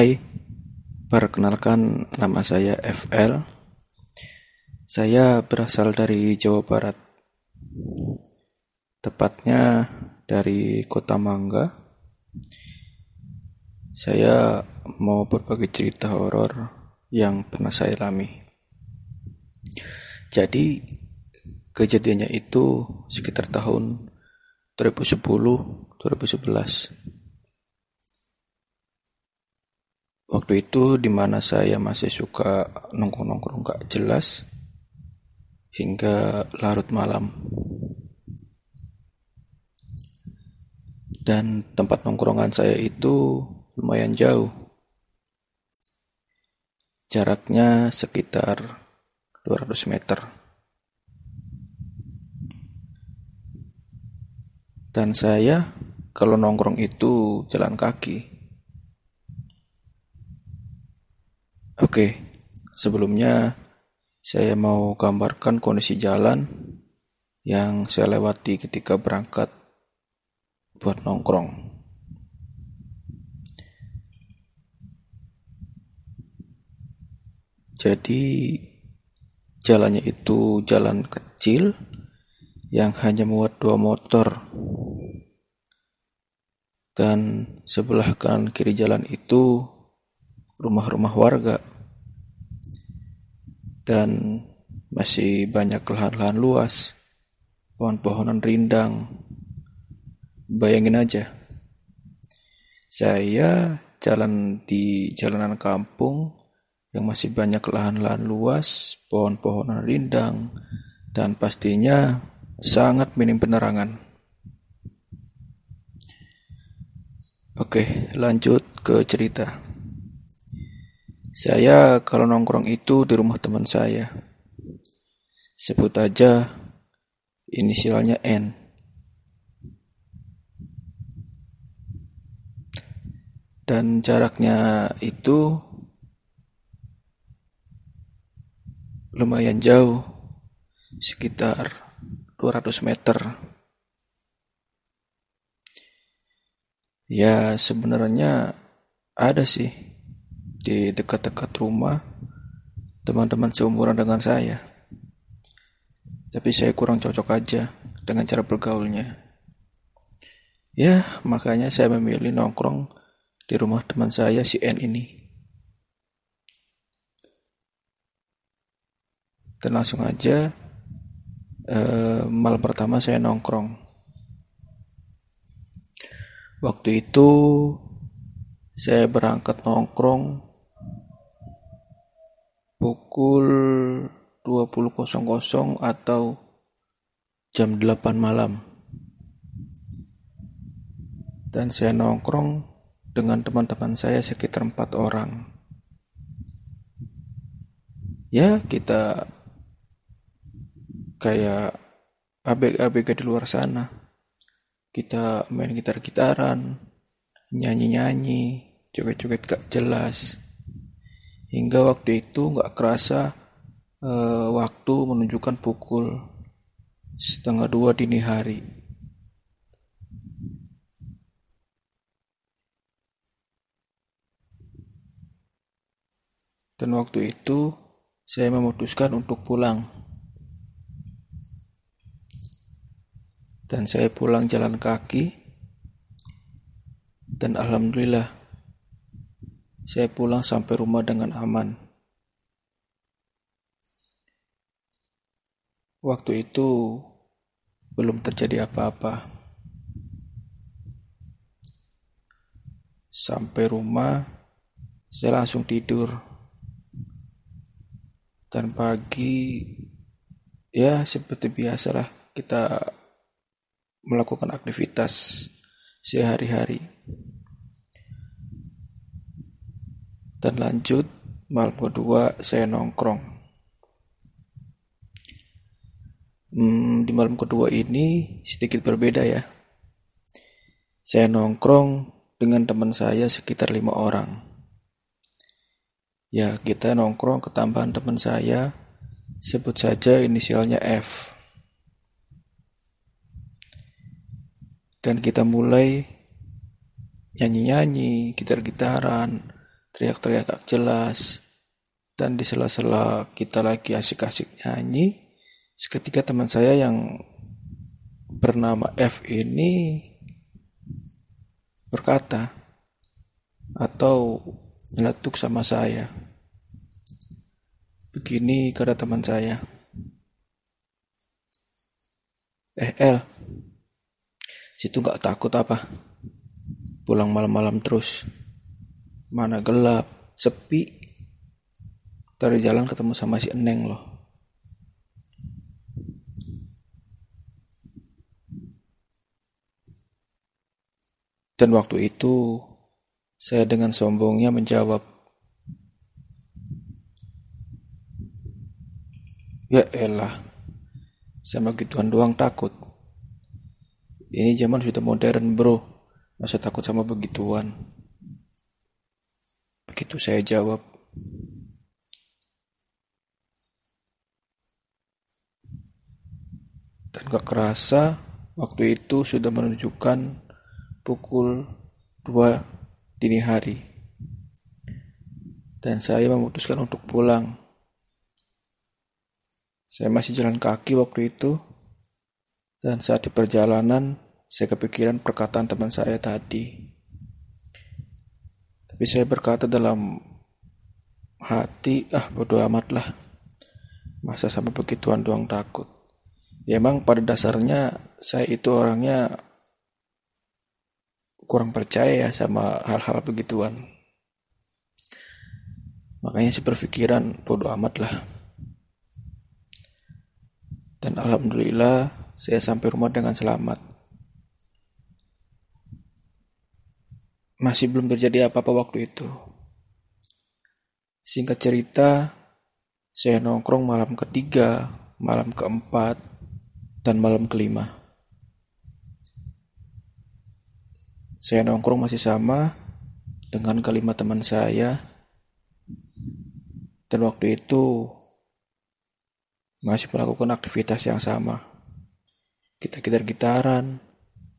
Hai, perkenalkan nama saya FL. Saya berasal dari Jawa Barat. Tepatnya dari Kota Mangga. Saya mau berbagi cerita horor yang pernah saya alami. Jadi, kejadiannya itu sekitar tahun 2010-2011. Waktu itu di mana saya masih suka nongkrong-nongkrong gak jelas hingga larut malam. Dan tempat nongkrongan saya itu lumayan jauh. Jaraknya sekitar 200 meter. Dan saya kalau nongkrong itu jalan kaki. Oke, sebelumnya saya mau gambarkan kondisi jalan yang saya lewati ketika berangkat buat nongkrong. Jadi jalannya itu jalan kecil yang hanya muat dua motor. Dan sebelah kanan kiri jalan itu rumah-rumah warga. Dan masih banyak lahan-lahan luas, pohon-pohonan rindang. Bayangin aja, saya jalan di jalanan kampung yang masih banyak lahan-lahan luas, pohon-pohonan rindang, dan pastinya sangat minim penerangan. Oke, lanjut ke cerita. Saya kalau nongkrong itu di rumah teman saya. Sebut aja inisialnya N. Dan jaraknya itu lumayan jauh, sekitar 200 meter. Ya sebenarnya ada sih di dekat-dekat rumah teman-teman seumuran dengan saya. Tapi saya kurang cocok aja dengan cara bergaulnya. Ya, makanya saya memilih nongkrong di rumah teman saya si N ini. Dan langsung aja eh, malam pertama saya nongkrong. Waktu itu saya berangkat nongkrong pukul 20.00 atau jam 8 malam. Dan saya nongkrong dengan teman-teman saya sekitar empat orang. Ya, kita kayak abg-abg di luar sana. Kita main gitar-gitaran, nyanyi-nyanyi, joget-joget gak jelas. Hingga waktu itu gak kerasa uh, waktu menunjukkan pukul setengah dua dini hari. Dan waktu itu saya memutuskan untuk pulang. dan saya pulang jalan kaki dan alhamdulillah saya pulang sampai rumah dengan aman. Waktu itu belum terjadi apa-apa. Sampai rumah, saya langsung tidur. Dan pagi, ya seperti biasalah kita melakukan aktivitas sehari-hari. Dan lanjut malam kedua saya nongkrong. Hmm, di malam kedua ini sedikit berbeda ya. Saya nongkrong dengan teman saya sekitar lima orang. Ya, kita nongkrong ketambahan teman saya, sebut saja inisialnya F. dan kita mulai nyanyi-nyanyi, gitar-gitaran, teriak-teriak gak jelas, dan di sela-sela kita lagi asik-asik nyanyi, seketika teman saya yang bernama F ini berkata atau nyeletuk sama saya. Begini kata teman saya. Eh El, situ gak takut apa? Pulang malam-malam terus. Mana gelap, sepi. Dari jalan ketemu sama si Eneng loh. Dan waktu itu saya dengan sombongnya menjawab, Ya elah, sama gituan doang takut. Ini zaman sudah modern bro, masa takut sama begituan. Begitu saya jawab. Dan gak kerasa waktu itu sudah menunjukkan pukul 2 dini hari. Dan saya memutuskan untuk pulang. Saya masih jalan kaki waktu itu. Dan saat di perjalanan, saya kepikiran perkataan teman saya tadi. Tapi saya berkata dalam hati, ah bodo amat lah. Masa sama begituan doang takut. Ya emang pada dasarnya saya itu orangnya kurang percaya ya sama hal-hal begituan. Makanya saya berpikiran bodoh amat lah. Dan alhamdulillah saya sampai rumah dengan selamat. Masih belum terjadi apa-apa waktu itu. Singkat cerita, saya nongkrong malam ketiga, malam keempat, dan malam kelima. Saya nongkrong masih sama dengan kalimat teman saya. Dan waktu itu masih melakukan aktivitas yang sama. Kita gitar-gitaran,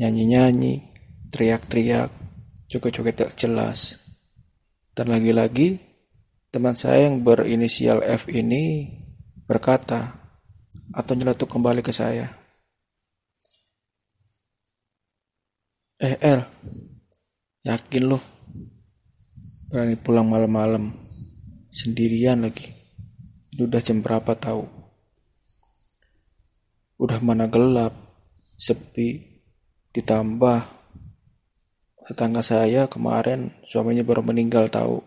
nyanyi-nyanyi, teriak-teriak, joget-joget tak jelas. Dan lagi-lagi, teman saya yang berinisial F ini berkata atau nyeletuk kembali ke saya. Eh El, yakin lo berani pulang malam-malam sendirian lagi? Ini udah jam berapa tahu? Udah mana gelap, sepi, ditambah tetangga saya kemarin suaminya baru meninggal tahu.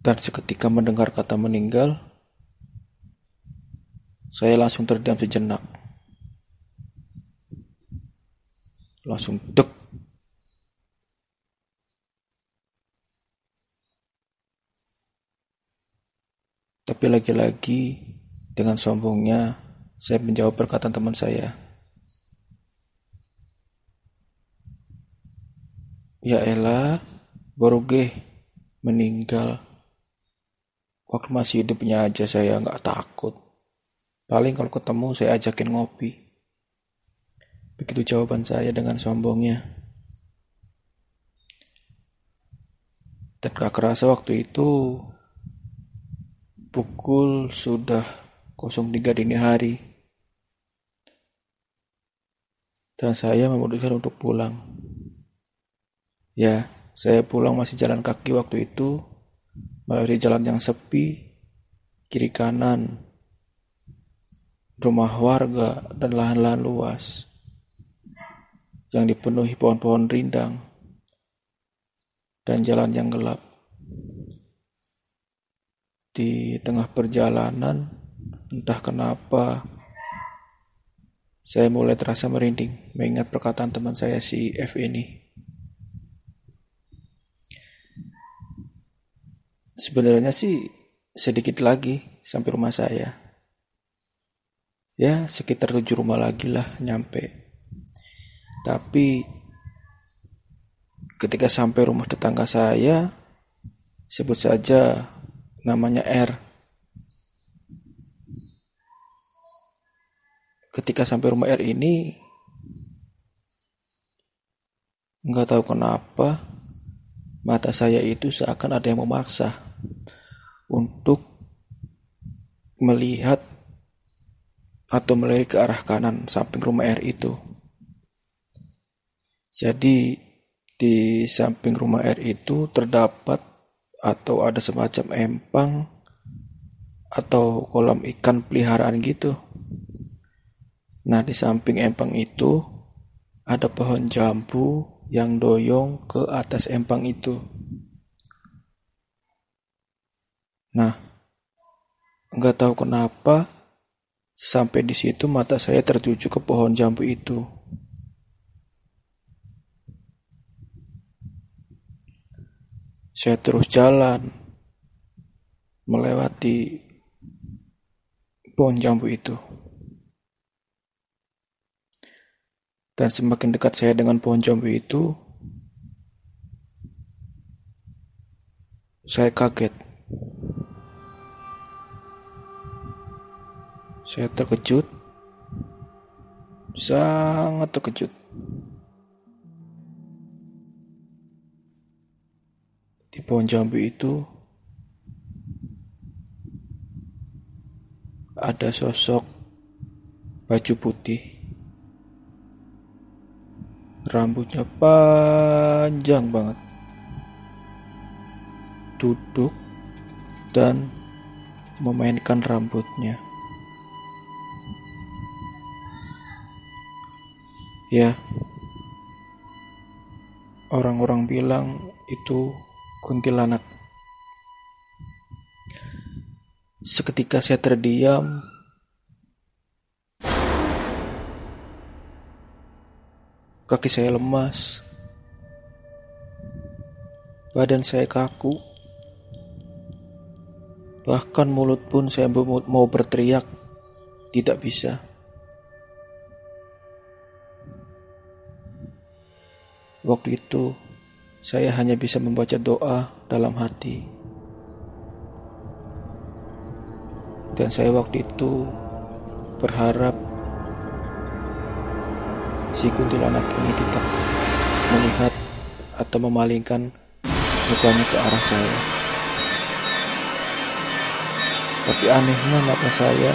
Dan seketika mendengar kata meninggal, saya langsung terdiam sejenak. Langsung dek. Tapi lagi-lagi dengan sombongnya saya menjawab perkataan teman saya. Ya elah, baru ge meninggal. Waktu masih hidupnya aja saya nggak takut. Paling kalau ketemu saya ajakin ngopi. Begitu jawaban saya dengan sombongnya. Dan gak kerasa waktu itu pukul sudah 03 dini hari. Dan saya memutuskan untuk pulang. Ya, saya pulang masih jalan kaki waktu itu melalui jalan yang sepi, kiri kanan rumah warga dan lahan-lahan luas yang dipenuhi pohon-pohon rindang dan jalan yang gelap. Di tengah perjalanan, entah kenapa, saya mulai terasa merinding mengingat perkataan teman saya si F ini. Sebenarnya sih sedikit lagi sampai rumah saya. Ya sekitar tujuh rumah lagi lah nyampe. Tapi ketika sampai rumah tetangga saya sebut saja namanya R ketika sampai rumah R ini Nggak tahu kenapa, mata saya itu seakan ada yang memaksa untuk melihat atau melihat ke arah kanan samping rumah air itu. Jadi di samping rumah air itu terdapat atau ada semacam empang atau kolam ikan peliharaan gitu. Nah, di samping empang itu ada pohon jambu yang doyong ke atas empang itu. Nah, nggak tahu kenapa sampai di situ mata saya tertuju ke pohon jambu itu. Saya terus jalan melewati pohon jambu itu. Dan semakin dekat saya dengan pohon jambu itu, saya kaget. Saya terkejut, sangat terkejut. Di pohon jambu itu ada sosok baju putih. Rambutnya panjang banget. Duduk dan memainkan rambutnya. Ya, orang-orang bilang itu kuntilanak. Seketika saya terdiam. Kaki saya lemas. Badan saya kaku. Bahkan mulut pun saya mau berteriak. Tidak bisa. Waktu itu saya hanya bisa membaca doa dalam hati. Dan saya waktu itu berharap si kuntilanak ini tidak melihat atau memalingkan mukanya ke arah saya. Tapi anehnya mata saya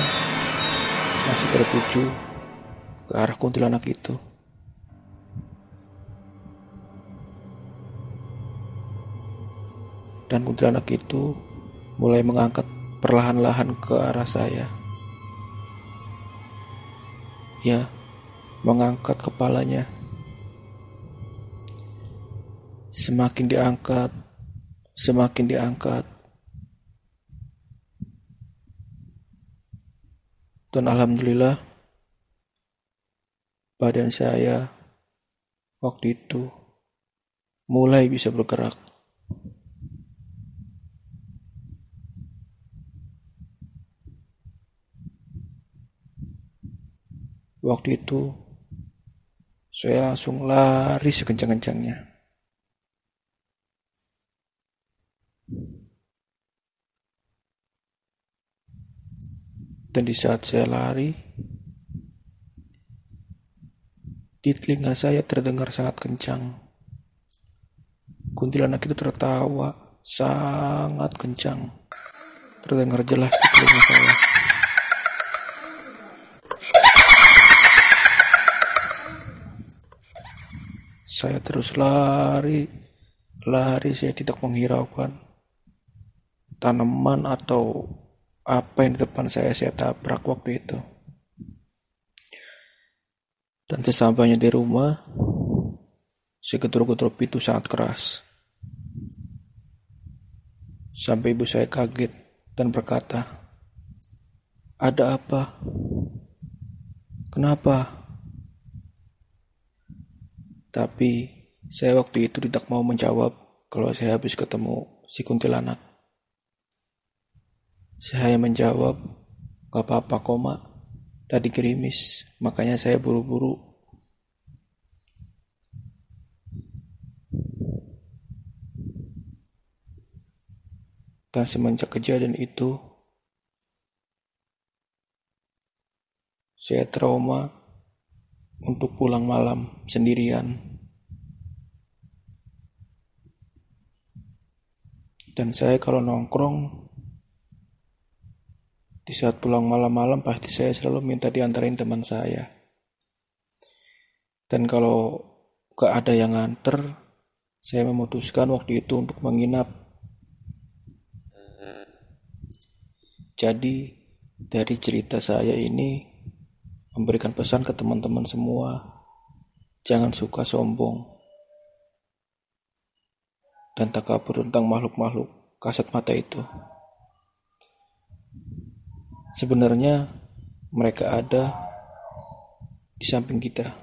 masih tertuju ke arah kuntilanak itu. dan kuntilanak itu mulai mengangkat perlahan-lahan ke arah saya. Ya, mengangkat kepalanya. Semakin diangkat, semakin diangkat. Dan alhamdulillah badan saya waktu itu mulai bisa bergerak. Waktu itu saya langsung lari sekencang-kencangnya. Dan di saat saya lari, di telinga saya terdengar sangat kencang. Kuntilanak itu tertawa sangat kencang. Terdengar jelas di telinga saya. Saya terus lari, lari saya tidak menghiraukan tanaman atau apa yang di depan saya saya tabrak waktu itu. Dan sesampainya di rumah, saya getor-getor pintu sangat keras. Sampai ibu saya kaget dan berkata, Ada apa? Kenapa? Tapi saya waktu itu tidak mau menjawab kalau saya habis ketemu si kuntilanak. Saya hanya menjawab, gak apa-apa koma, tadi gerimis, makanya saya buru-buru. Dan semenjak kejadian itu, saya trauma untuk pulang malam sendirian. Dan saya kalau nongkrong di saat pulang malam-malam pasti saya selalu minta diantarin teman saya. Dan kalau gak ada yang nganter, saya memutuskan waktu itu untuk menginap Jadi, dari cerita saya ini, memberikan pesan ke teman-teman semua, jangan suka sombong dan tak kabur tentang makhluk-makhluk kasat mata itu. Sebenarnya mereka ada di samping kita.